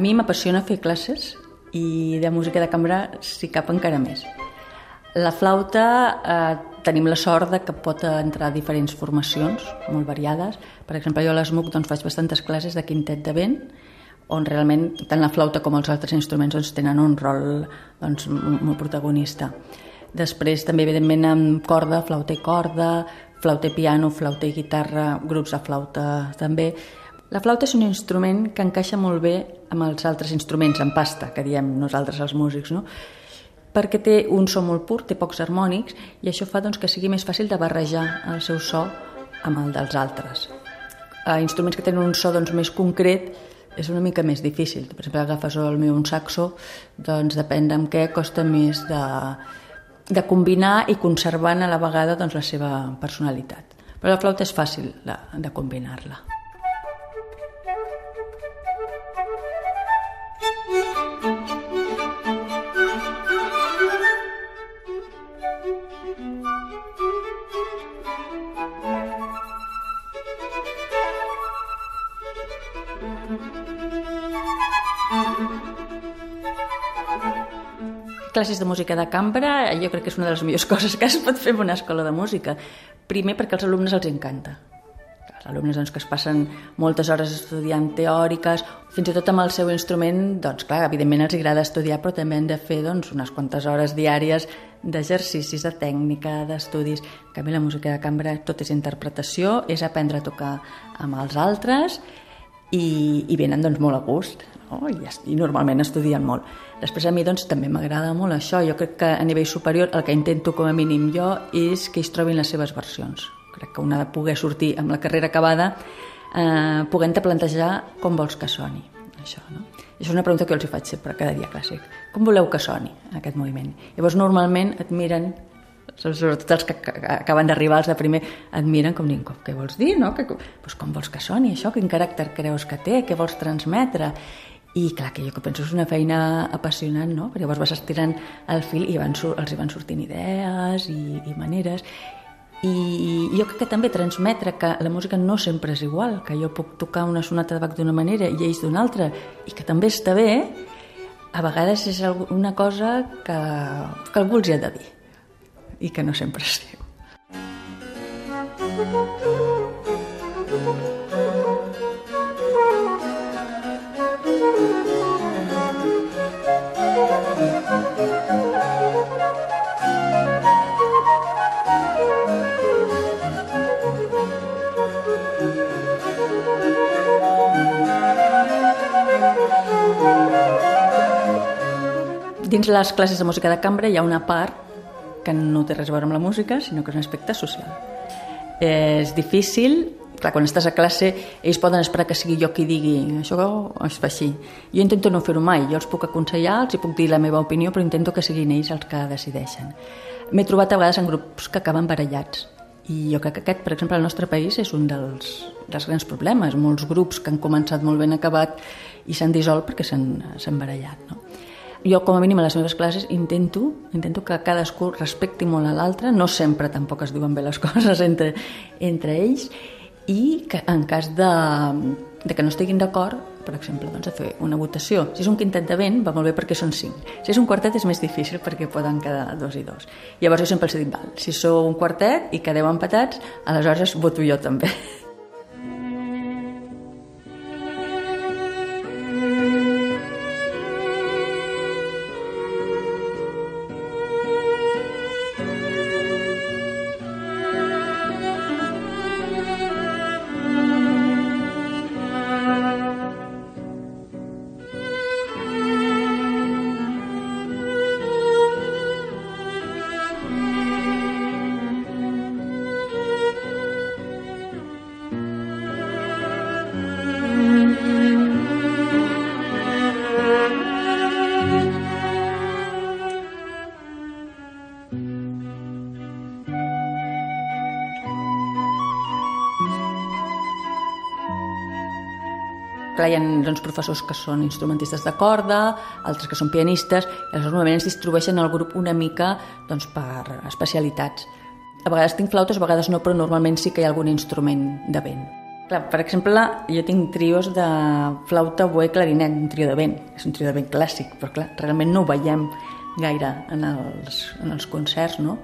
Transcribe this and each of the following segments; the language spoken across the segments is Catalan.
Mi m'apassiona fer classes i de música de cambra s'hi cap encara més. La flauta eh, tenim la sort de que pot entrar a diferents formacions molt variades. Per exemple, jo a l'ESMUC doncs, faig bastantes classes de quintet de vent, on realment tant la flauta com els altres instruments doncs, tenen un rol doncs, molt protagonista. Després també, evidentment, amb corda, flauta i corda, flauta i piano, flauta i guitarra, grups de flauta també. La flauta és un instrument que encaixa molt bé amb els altres instruments en pasta, que diem nosaltres els músics, no? perquè té un so molt pur, té pocs harmònics, i això fa doncs, que sigui més fàcil de barrejar el seu so amb el dels altres. A instruments que tenen un so doncs, més concret és una mica més difícil. Per exemple, agafes el meu un saxo, doncs depèn amb què costa més de, de combinar i conservant a la vegada doncs, la seva personalitat. Però la flauta és fàcil de, de combinar-la. Classes de música de cambra jo crec que és una de les millors coses que es pot fer en una escola de música. Primer perquè als alumnes els encanta. Els alumnes doncs, que es passen moltes hores estudiant teòriques, fins i tot amb el seu instrument, doncs clar, evidentment els agrada estudiar, però també han de fer doncs, unes quantes hores diàries d'exercicis, de tècnica, d'estudis. En canvi, la música de cambra tot és interpretació, és aprendre a tocar amb els altres i, i venen doncs, molt a gust no? I, i normalment estudien molt. Després a mi doncs, també m'agrada molt això. Jo crec que a nivell superior el que intento com a mínim jo és que ells trobin les seves versions. Crec que una de poder sortir amb la carrera acabada eh, podent-te plantejar com vols que soni. Això, no? I és una pregunta que jo els hi faig sempre, cada dia clàssic. Com voleu que soni aquest moviment? Llavors normalment et miren sobretot els que acaben d'arribar, els de primer, et miren com dient, què vols dir, no? Que, pues com vols que soni això? Quin caràcter creus que té? Què vols transmetre? I clar, que jo que penso és una feina apassionant, no? Perquè llavors vas estirant el fil i van, els hi van sortint idees i, i maneres. I jo crec que també transmetre que la música no sempre és igual, que jo puc tocar una sonata de Bach d'una manera i ells d'una altra, i que també està bé, a vegades és una cosa que, que algú els hi ha de dir i que no sempre es diu. Dins les classes de música de cambra hi ha una part que no té res a veure amb la música, sinó que és un aspecte social. És difícil, clar, quan estàs a classe, ells poden esperar que sigui jo qui digui això es fa així. Jo intento no fer-ho mai, jo els puc aconsellar, els puc dir la meva opinió, però intento que siguin ells els que decideixen. M'he trobat a vegades en grups que acaben barallats, i jo crec que aquest, per exemple, al nostre país és un dels, dels grans problemes. Molts grups que han començat molt ben acabat i s'han dissolt perquè s'han barallat. No? Jo, com a mínim, a les meves classes intento, intento que cadascú respecti molt a l'altre, no sempre tampoc es diuen bé les coses entre, entre ells, i que en cas de, de que no estiguin d'acord, per exemple, doncs, a fer una votació. Si és un quintet de vent, va molt bé perquè són cinc. Si és un quartet és més difícil perquè poden quedar dos i dos. Llavors jo sempre els dic, val, si sou un quartet i quedeu empatats, aleshores voto jo també. clar, hi ha doncs, professors que són instrumentistes de corda, altres que són pianistes, i aleshores normalment ens distribueixen el grup una mica doncs, per especialitats. A vegades tinc flautes, a vegades no, però normalment sí que hi ha algun instrument de vent. Clar, per exemple, jo tinc trios de flauta, oboe, clarinet, un trio de vent. És un trio de vent clàssic, però clar, realment no ho veiem gaire en els, en els concerts, no?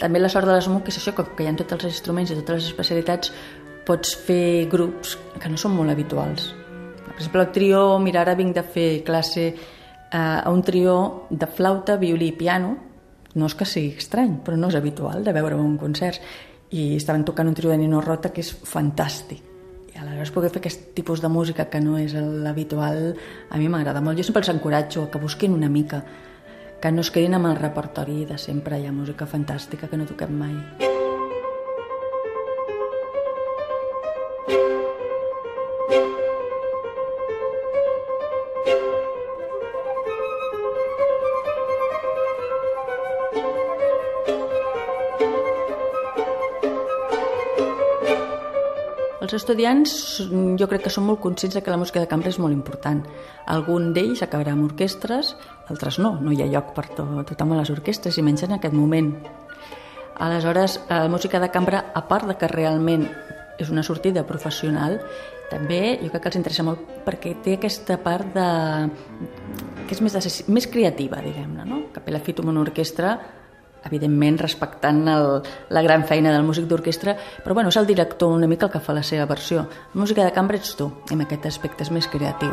També la sort de l'ESMUC és això, que hi ha tots els instruments i totes les especialitats, pots fer grups que no són molt habituals. Per exemple, el trio, mira, ara vinc de fer classe eh, a un trio de flauta, violí i piano, no és que sigui estrany, però no és habitual de veure un concert. I estaven tocant un trio de Nino Rota que és fantàstic. I aleshores poder fer aquest tipus de música que no és l'habitual, a mi m'agrada molt. Jo sempre els encoratjo que busquin una mica, que no es quedin amb el repertori de sempre. Hi ha música fantàstica que no toquem mai. Els estudiants jo crec que són molt conscients de que la música de cambra és molt important. Algun d'ells acabarà amb orquestres, altres no, no hi ha lloc per to tothom a les orquestres, i menys en aquest moment. Aleshores, la música de cambra, a part de que realment és una sortida professional, també jo crec que els interessa molt perquè té aquesta part de... que és més, de, més creativa, diguem-ne, no? Capella Fit amb una orquestra evidentment respectant el, la gran feina del músic d'orquestra, però bueno, és el director una mica el que fa la seva versió. La música de cambra ets tu, en aquest aspecte és més creatiu.